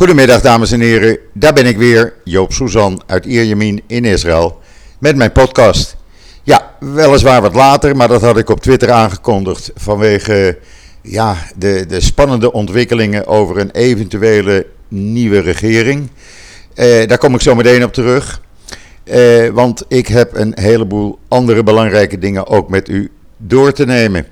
Goedemiddag dames en heren, daar ben ik weer, Joop Suzan uit Ierjemien in Israël, met mijn podcast. Ja, weliswaar wat later, maar dat had ik op Twitter aangekondigd vanwege ja, de, de spannende ontwikkelingen over een eventuele nieuwe regering. Eh, daar kom ik zo meteen op terug, eh, want ik heb een heleboel andere belangrijke dingen ook met u door te nemen.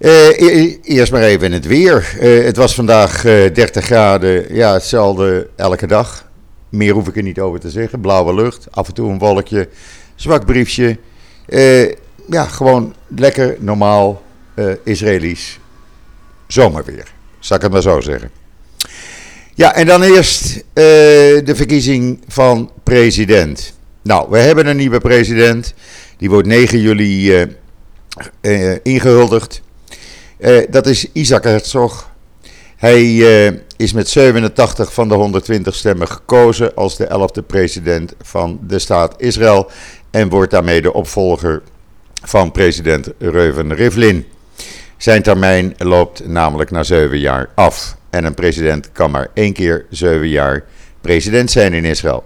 Uh, eerst maar even het weer. Uh, het was vandaag uh, eh, 30 graden, ja, hetzelfde elke dag. Meer hoef ik er niet over te zeggen. Blauwe lucht, af en toe een wolkje, zwak briefje. ja, gewoon lekker normaal Israëlisch zomerweer. Zal ik het maar zo zeggen. Ja, en dan eerst de verkiezing van president. Nou, we hebben een nieuwe president. Die wordt 9 juli ingehuldigd. Uh, dat is Isaac Herzog. Hij uh, is met 87 van de 120 stemmen gekozen als de 11e president van de staat Israël. En wordt daarmee de opvolger van president Reuven Rivlin. Zijn termijn loopt namelijk na 7 jaar af. En een president kan maar één keer 7 jaar president zijn in Israël.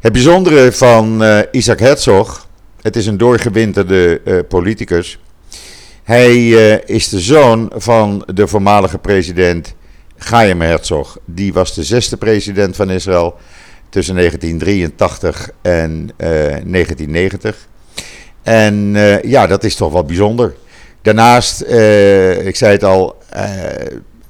Het bijzondere van uh, Isaac Herzog, het is een doorgewinterde politicus hij uh, is de zoon van de voormalige president Chaim Herzog. Die was de zesde president van Israël tussen 1983 en uh, 1990. En uh, ja, dat is toch wel bijzonder. Daarnaast, ik zei het al,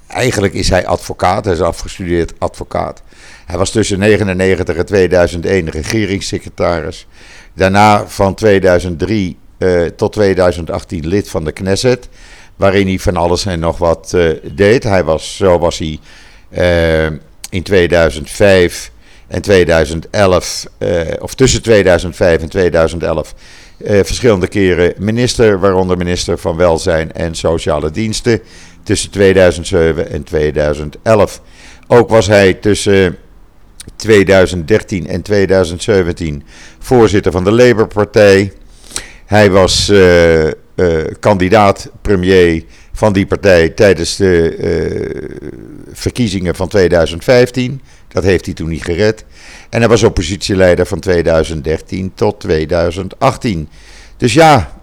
eigenlijk is hij advocaat. Hij is afgestudeerd advocaat. Hij was tussen 1999 en 2001 regeringssecretaris. Daarna van 2003 uh, tot 2018 lid van de Knesset. Waarin hij van alles en nog wat uh, deed. Hij was, zo was hij uh, in 2005 en 2011, of tussen 2005 en 2011, verschillende keren minister, waaronder minister van Welzijn en Sociale Diensten. Tussen 2007 en 2011. Ook was hij tussen 2013 en 2017 voorzitter van de Labour-partij. Hij was uh, uh, kandidaat premier van die partij tijdens de uh, verkiezingen van 2015. Dat heeft hij toen niet gered. En hij was oppositieleider van 2013 tot 2018. Dus ja,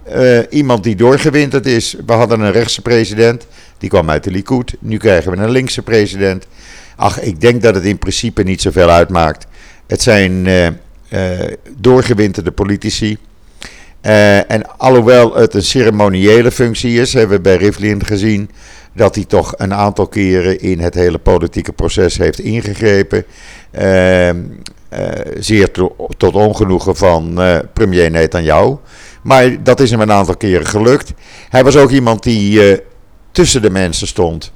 iemand die doorgewinterd is. We hadden een rechtse president, die kwam uit de Likud. Nu krijgen we een linkse president. Ach, ik denk dat het in principe niet zoveel uitmaakt. Het zijn doorgewinterde politici uh, en alhoewel het een ceremoniële functie is, hebben we bij Rivlin gezien dat hij toch een aantal keren in het hele politieke proces heeft ingegrepen. Uh, uh, zeer to, tot ongenoegen van uh, premier Netanyahu. Maar dat is hem een aantal keren gelukt. Hij was ook iemand die tussen de mensen stond.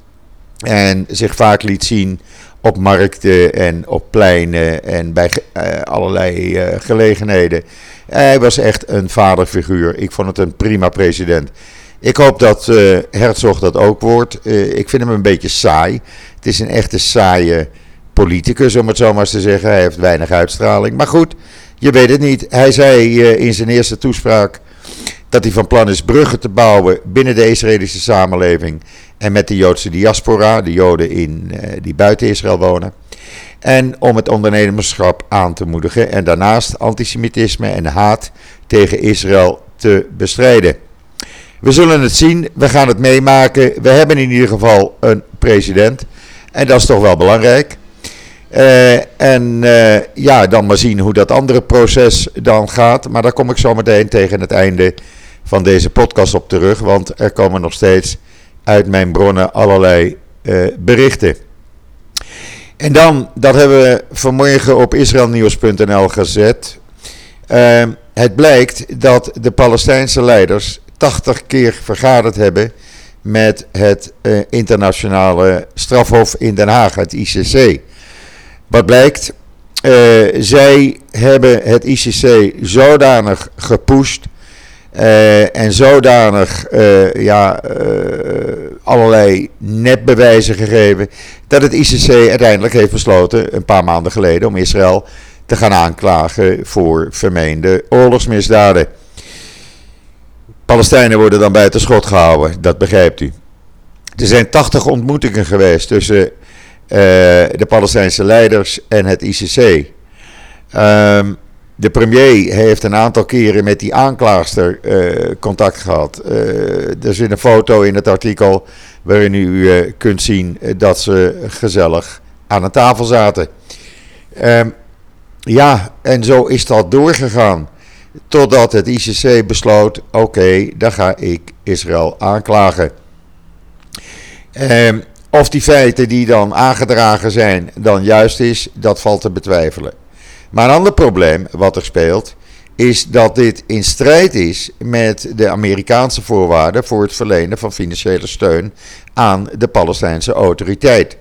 En zich vaak liet zien op markten en op pleinen en bij allerlei gelegenheden. Hij was echt een vaderfiguur. Ik vond het een prima president. Ik hoop dat uh, Herzog dat ook wordt. Uh, ik vind hem een beetje saai. Het is een echte saaie politicus, om het zo maar eens te zeggen. Hij heeft weinig uitstraling. Maar goed, je weet het niet. Hij zei uh, in zijn eerste toespraak dat hij van plan is bruggen te bouwen binnen de Israëlische samenleving en met de Joodse diaspora, de Joden in, die buiten Israël wonen. En om het ondernemerschap aan te moedigen en daarnaast antisemitisme en haat tegen Israël te bestrijden. We zullen het zien, we gaan het meemaken. We hebben in ieder geval een president en dat is toch wel belangrijk. Uh, en uh, ja, dan maar zien hoe dat andere proces dan gaat. Maar daar kom ik zo meteen tegen het einde van deze podcast op terug. Want er komen nog steeds uit mijn bronnen allerlei uh, berichten. En dan, dat hebben we vanmorgen op israelnieuws.nl gezet. Uh, het blijkt dat de Palestijnse leiders 80 keer vergaderd hebben met het uh, internationale strafhof in Den Haag, het ICC. Wat blijkt? Uh, zij hebben het ICC zodanig gepusht uh, en zodanig uh, ja, uh, allerlei netbewijzen gegeven. dat het ICC uiteindelijk heeft besloten, een paar maanden geleden, om Israël te gaan aanklagen voor vermeende oorlogsmisdaden. Palestijnen worden dan buiten schot gehouden, dat begrijpt u. Er zijn 80 ontmoetingen geweest tussen de Palestijnse leiders en het ICC. Ehm, de premier heeft een aantal keren met die aanklaagster contact gehad. er zit een foto in het artikel waarin u kunt zien dat ze gezellig aan een tafel zaten. Ehm, ja, en zo is dat doorgegaan. Totdat het ICC besloot: oké, dan ga ik Israël aanklagen. Ehm, of die feiten die dan aangedragen zijn dan juist is, dat valt te betwijfelen. Maar een ander probleem wat er speelt, is dat dit in strijd is met de Amerikaanse voorwaarden voor het verlenen van financiële steun aan de Palestijnse autoriteit.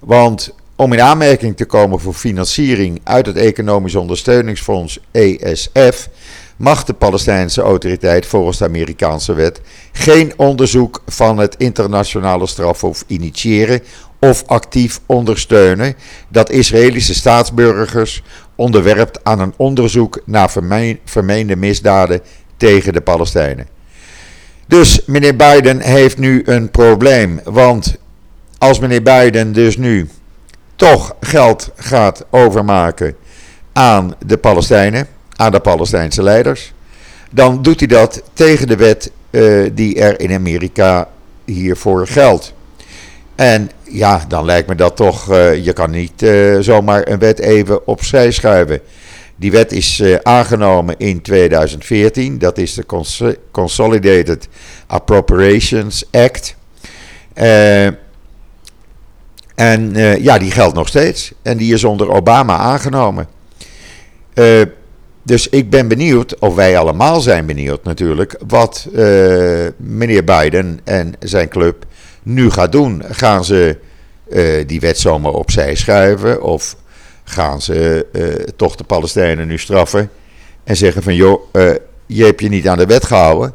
Want om in aanmerking te komen voor financiering uit het Economisch Ondersteuningsfonds ESF mag de Palestijnse autoriteit volgens de Amerikaanse wet geen onderzoek van het internationale strafhof initiëren of actief ondersteunen dat Israëlische staatsburgers onderwerpt aan een onderzoek naar vermeende misdaden tegen de Palestijnen. Dus meneer Biden heeft nu een probleem, want als meneer Biden dus nu toch geld gaat overmaken aan de Palestijnen, aan de Palestijnse leiders, dan doet hij dat tegen de wet uh, die er in Amerika hiervoor geldt. En ja, dan lijkt me dat toch, uh, je kan niet uh, zomaar een wet even opzij schuiven. Die wet is aangenomen in 2014, dat is de Consolidated Appropriations Act. En ja, die geldt nog steeds. En die is onder Obama aangenomen. Dus ik ben benieuwd, of wij allemaal zijn benieuwd natuurlijk, wat meneer Biden en zijn club nu gaat doen. Gaan ze die wet zomaar opzij schuiven? Of gaan ze toch de Palestijnen nu straffen? En zeggen van joh, je hebt je niet aan de wet gehouden.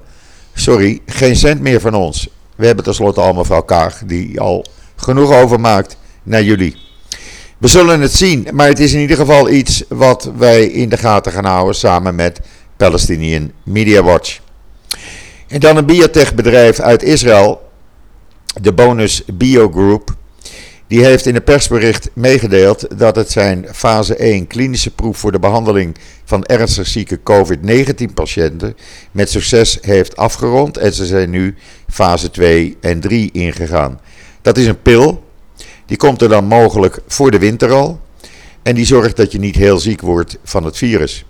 Sorry, geen cent meer van ons. We hebben tenslotte al mevrouw Kaag, die al genoeg overmaakt naar jullie. We zullen het zien, maar het is in ieder geval iets wat wij in de gaten gaan houden samen met Palestinian Media Watch. En dan een biotechbedrijf uit Israël, de Bonus Bio Group. Die heeft in een persbericht meegedeeld dat het zijn fase 1 klinische proef voor de behandeling van ernstig zieke COVID-19 patiënten met succes heeft afgerond en ze zijn nu fase 2 en 3 ingegaan. Dat is een pil. Die komt er dan mogelijk voor de winter al. En die zorgt dat je niet heel ziek wordt van het virus.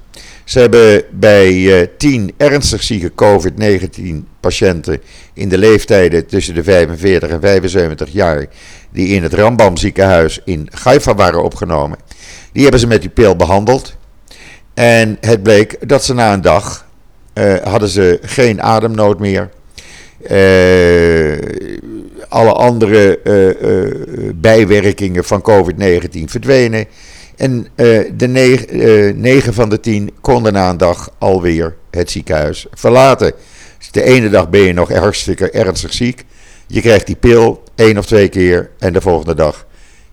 Ze hebben bij uh, 10 ernstig zieke COVID-19 patiënten in de leeftijden tussen de 45 en 75 jaar, die in het Rambam ziekenhuis in Haifa waren opgenomen, die hebben ze met die pil behandeld. En het bleek dat ze na een dag uh, hadden ze geen ademnood meer. Uh, alle andere bijwerkingen van COVID-19 verdwenen. En de 9 van de 10 konden na een dag alweer het ziekenhuis verlaten. Dus de ene dag ben je nog hartstikke ernstig ziek. Je krijgt die pil één of twee keer en de volgende dag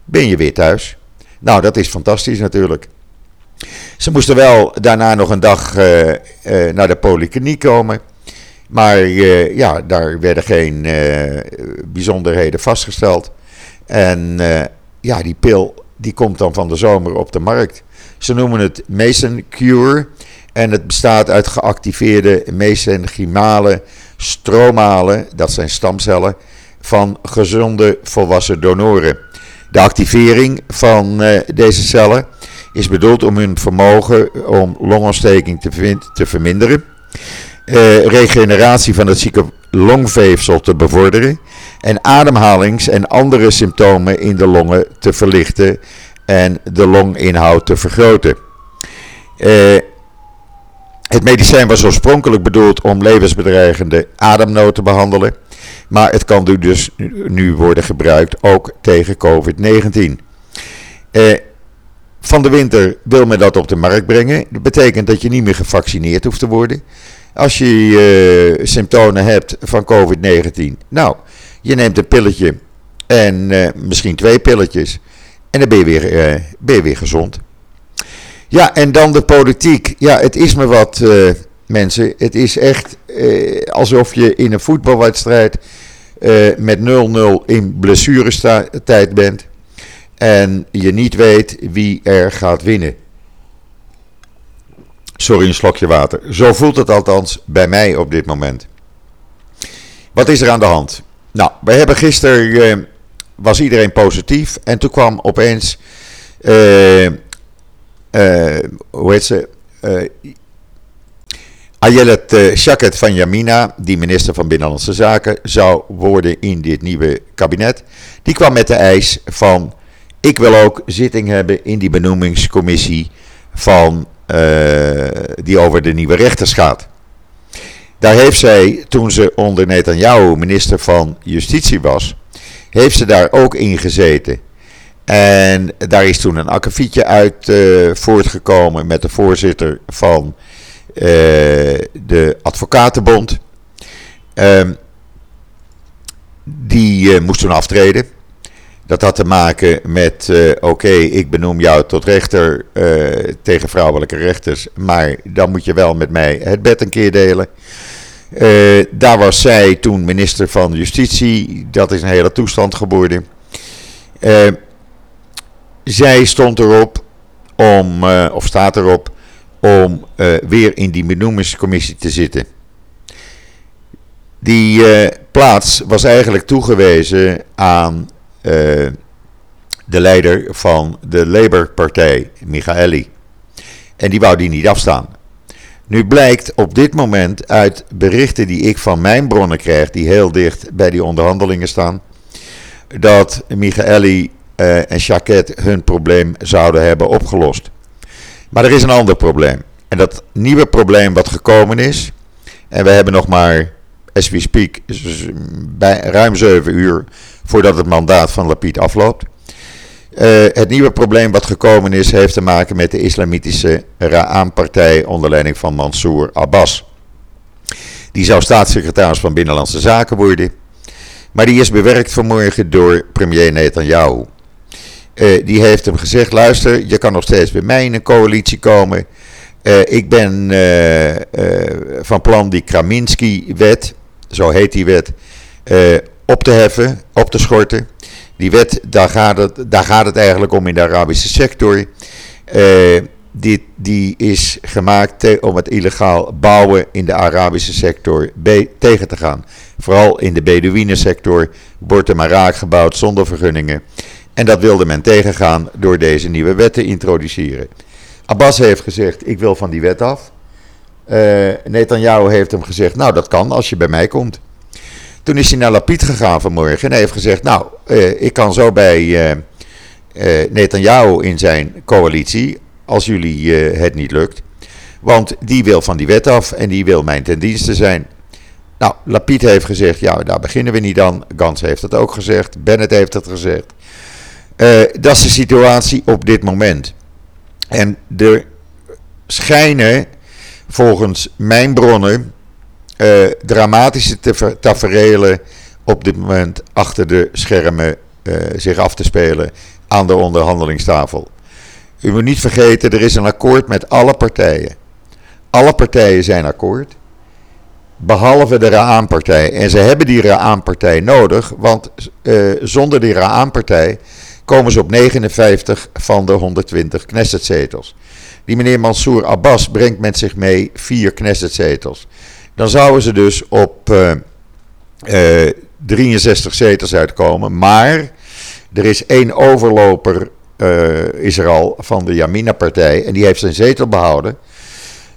ben je weer thuis. Nou, dat is fantastisch natuurlijk. Ze moesten wel daarna nog een dag naar de polykliniek komen. Maar uh, ja, daar werden geen uh, bijzonderheden vastgesteld. En uh, ja, die pil die komt dan van de zomer op de markt. Ze noemen het Mason Cure. En het bestaat uit geactiveerde mesenchymale stromalen, dat zijn stamcellen, van gezonde volwassen donoren. De activering van deze cellen is bedoeld om hun vermogen om longontsteking te, te verminderen uh, regeneratie van het zieke longveefsel te bevorderen en ademhalings- en andere symptomen in de longen te verlichten en de longinhoud te vergroten. Uh, het medicijn was oorspronkelijk bedoeld om levensbedreigende ademnood te behandelen, maar het kan dus nu worden gebruikt ook tegen COVID-19. Uh, van de winter wil men dat op de markt brengen. Dat betekent dat je niet meer gevaccineerd hoeft te worden. Als je uh, symptomen hebt van COVID-19, nou, je neemt een pilletje en uh, misschien twee pilletjes en dan ben je, weer, je weer gezond. Ja, en dan de politiek. Ja, het is me wat, mensen. Het is echt alsof je in een voetbalwedstrijd met 0-0 in blessurestijd bent. en je niet weet wie er gaat winnen. Sorry, een slokje water. Zo voelt het althans bij mij op dit moment. Wat is er aan de hand? Nou, we hebben gisteren uh, was iedereen positief en toen kwam opeens, uh, uh, hoe heet ze, Ayelet Shaket van Yamina, die minister van Binnenlandse Zaken zou worden in dit nieuwe kabinet, die kwam met de eis van ik wil ook zitting hebben in die benoemingscommissie van, die over de nieuwe rechters gaat. Daar heeft zij, toen ze onder Netanyahu minister van Justitie was, heeft ze daar ook in gezeten. En daar is toen een akkefietje uit uh, voortgekomen met de voorzitter van uh, de Advocatenbond. Uh, die moest toen aftreden. Dat had te maken met, oké, ik benoem jou tot rechter tegen vrouwelijke rechters, maar dan moet je wel met mij het bed een keer delen. Uh, daar was zij toen minister van Justitie, dat is een hele toestand geworden. zij stond erop om, of staat erop, om weer in die benoemingscommissie te zitten. Die plaats was eigenlijk toegewezen aan de leider van de Labour-partij, Michaeli. En die wou die niet afstaan. Nu blijkt op dit moment uit berichten die ik van mijn bronnen krijg, die heel dicht bij die onderhandelingen staan, dat Michaeli uh, en Jacquet hun probleem zouden hebben opgelost. Maar er is een ander probleem. En dat nieuwe probleem wat gekomen is, en we hebben nog maar, as we speak, bij ruim 7 uur voordat het mandaat van Lapid afloopt. Uh, het nieuwe probleem wat gekomen is, heeft te maken met de islamitische Ra'an-partij onder leiding van Mansour Abbas. Die zou staatssecretaris van Binnenlandse Zaken worden. Maar die is bewerkt vanmorgen door premier Netanyahu. Uh, die heeft hem gezegd: luister, je kan nog steeds bij mij in een coalitie komen. Uh, ik ben van plan die Kraminski-wet, zo heet die wet, op te heffen, op te schorten. Die wet, daar gaat het, daar gaat het eigenlijk om in de Arabische sector. Die, die is gemaakt om het illegaal bouwen in de Arabische sector tegen te gaan. Vooral in de Bedouinensector wordt er maar raak gebouwd zonder vergunningen. En dat wilde men tegengaan door deze nieuwe wet te introduceren. Abbas heeft gezegd: Ik wil van die wet af. Uh, Netanyahu heeft hem gezegd: Nou, dat kan als je bij mij komt. Toen is hij naar Lapid gegaan vanmorgen en heeft gezegd: Nou, uh, ik kan zo bij uh, Netanyahu in zijn coalitie, als jullie het niet lukt. Want die wil van die wet af en die wil mijn ten dienste zijn. Nou, Lapid heeft gezegd: Ja, daar beginnen we niet aan. Gans heeft het ook gezegd. Bennett heeft het gezegd. dat is de situatie op dit moment. En er schijnen, volgens mijn bronnen, uh, dramatische tafereelen op dit moment achter de schermen uh, zich af te spelen aan de onderhandelingstafel. U moet niet vergeten, er is een akkoord met alle partijen. Alle partijen zijn akkoord, behalve de Ra'an-partij. En ze hebben die Ra'an-partij nodig, want uh, zonder die Ra'an-partij komen ze op 59 van de 120 Knessetzetels. Die meneer Mansour Abbas brengt met zich mee vier Knessetzetels dan zouden ze dus op uh, uh, 63 zetels uitkomen. Maar er is één overloper uh, is er al van de Yamina-partij en die heeft zijn zetel behouden.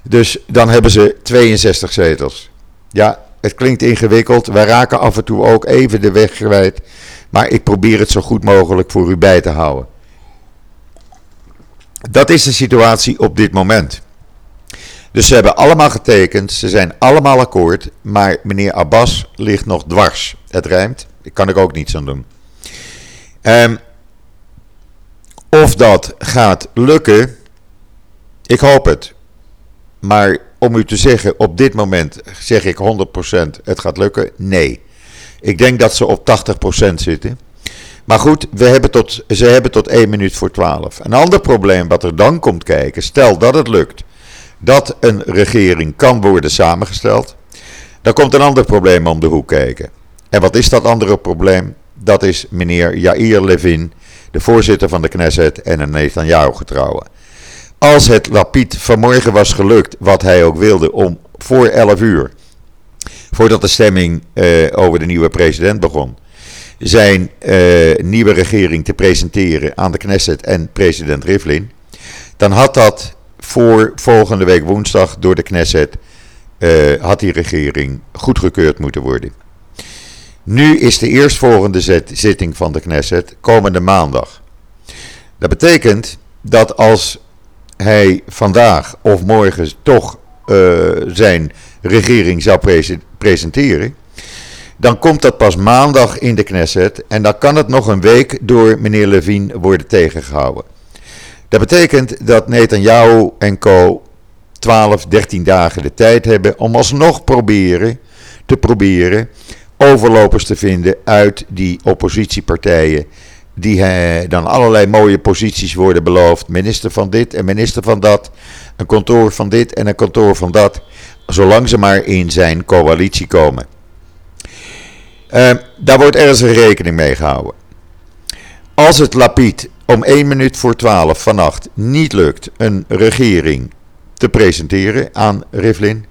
Dus dan hebben ze 62 zetels. Ja, het klinkt ingewikkeld. Wij raken af en toe ook even de weg kwijt. Maar ik probeer het zo goed mogelijk voor u bij te houden. Dat is de situatie op dit moment. Dus ze hebben allemaal getekend, ze zijn allemaal akkoord, maar meneer Abbas ligt nog dwars. Het rijmt, daar kan ik ook niets aan doen. Um, of dat gaat lukken, ik hoop het. Maar om u te zeggen, op dit moment zeg ik 100% het gaat lukken, nee. Ik denk dat ze op 80% zitten. Maar goed, we hebben tot, ze hebben tot 1 minuut voor 12. Een ander probleem wat er dan komt kijken, stel dat het lukt dat een regering kan worden samengesteld, dan komt een ander probleem om de hoek kijken. En wat is dat andere probleem? Dat is meneer Jair Levin, de voorzitter van de Knesset en een Netanyahu getrouwen. Als het Lapid vanmorgen was gelukt, wat hij ook wilde, om voor 11 uur, voordat de stemming uh, over de nieuwe president begon, zijn uh, nieuwe regering te presenteren aan de Knesset en president Rivlin, dan had dat voor volgende week woensdag door de Knesset, uh, had die regering goedgekeurd moeten worden. Nu is de eerstvolgende zitting van de Knesset komende maandag. Dat betekent dat als hij vandaag of morgen toch uh, zijn regering zou pre presenteren, dan komt dat pas maandag in de Knesset en dan kan het nog een week door meneer Levine worden tegengehouden. Dat betekent dat Netanyahu en co 12, 13 dagen de tijd hebben om alsnog proberen te proberen overlopers te vinden uit die oppositiepartijen. Die dan allerlei mooie posities worden beloofd. Minister van dit en minister van dat. Een kantoor van dit en een kantoor van dat. Zolang ze maar in zijn coalitie komen. Uh, daar wordt ernstig rekening mee gehouden. Als het Lapid om 1 minuut voor 12 vannacht niet lukt een regering te presenteren aan Rivlin,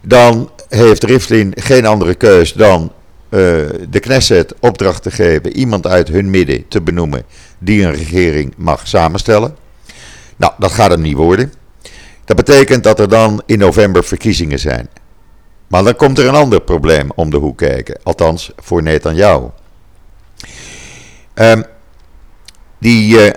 dan heeft Rivlin geen andere keus dan uh, de Knesset opdracht te geven iemand uit hun midden te benoemen die een regering mag samenstellen. Nou, dat gaat hem niet worden. Dat betekent dat er dan in november verkiezingen zijn. Maar dan komt er een ander probleem om de hoek kijken. Althans, voor Netanyahu. Um, die uh,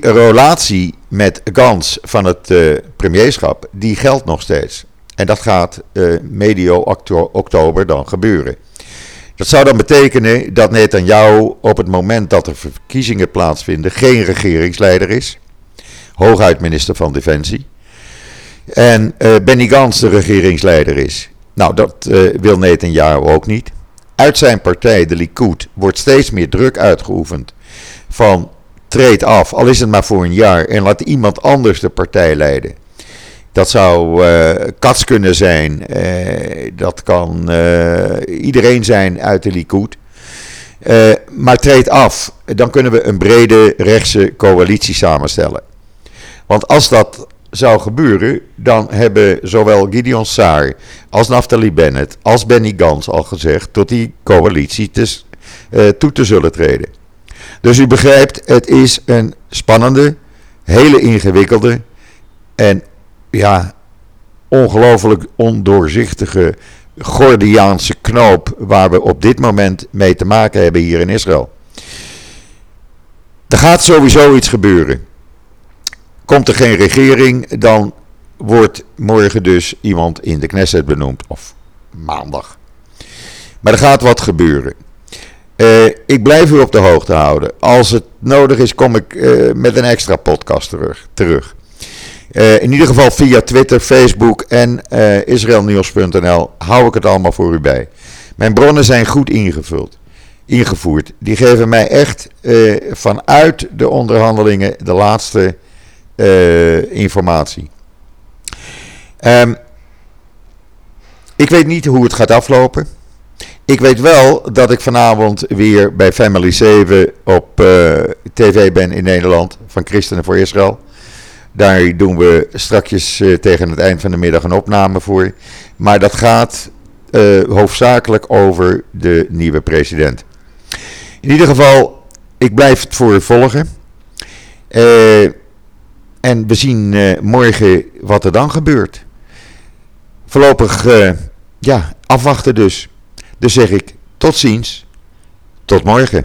relatie met Gans van het uh, premierschap, die geldt nog steeds. En dat gaat uh, medio oktober dan gebeuren. Dat zou dan betekenen dat Netanyahu op het moment dat er verkiezingen plaatsvinden geen regeringsleider is. Hooguit minister van Defensie. En uh, Benny Gans de regeringsleider is. Nou, dat uh, wil Netanyahu ook niet. Uit zijn partij, de Likud, wordt steeds meer druk uitgeoefend van treed af, al is het maar voor een jaar, en laat iemand anders de partij leiden. Dat zou uh, Kats kunnen zijn, uh, dat kan uh, iedereen zijn uit de Likud. maar treed af, dan kunnen we een brede rechtse coalitie samenstellen. Want als dat zou gebeuren, dan hebben zowel Gideon Saar als Naftali Bennett als Benny Gans al gezegd tot die coalitie te, toe te zullen treden. Dus u begrijpt, het is een spannende, hele ingewikkelde en ja, ongelooflijk ondoorzichtige Gordiaanse knoop waar we op dit moment mee te maken hebben hier in Israël. Er gaat sowieso iets gebeuren. Komt er geen regering, dan wordt morgen dus iemand in de Knesset benoemd. Of maandag. Maar er gaat wat gebeuren. Uh, ik blijf u op de hoogte houden. Als het nodig is, kom ik uh, met een extra podcast terug. terug. Uh, in ieder geval via Twitter, Facebook en israelnieuws.nl hou ik het allemaal voor u bij. Mijn bronnen zijn goed ingevuld, ingevoerd. Die geven mij echt vanuit de onderhandelingen de laatste informatie. Um, ik weet niet hoe het gaat aflopen. Ik weet wel dat ik vanavond weer bij Family 7 op uh, tv ben in Nederland van Christenen voor Israël. Daar doen we strakjes uh, tegen het eind van de middag een opname voor. Maar dat gaat uh, hoofdzakelijk over de nieuwe president. In ieder geval, ik blijf het voor u volgen. en we zien morgen wat er dan gebeurt. Voorlopig, ja, afwachten dus. Dus zeg ik tot ziens, tot morgen.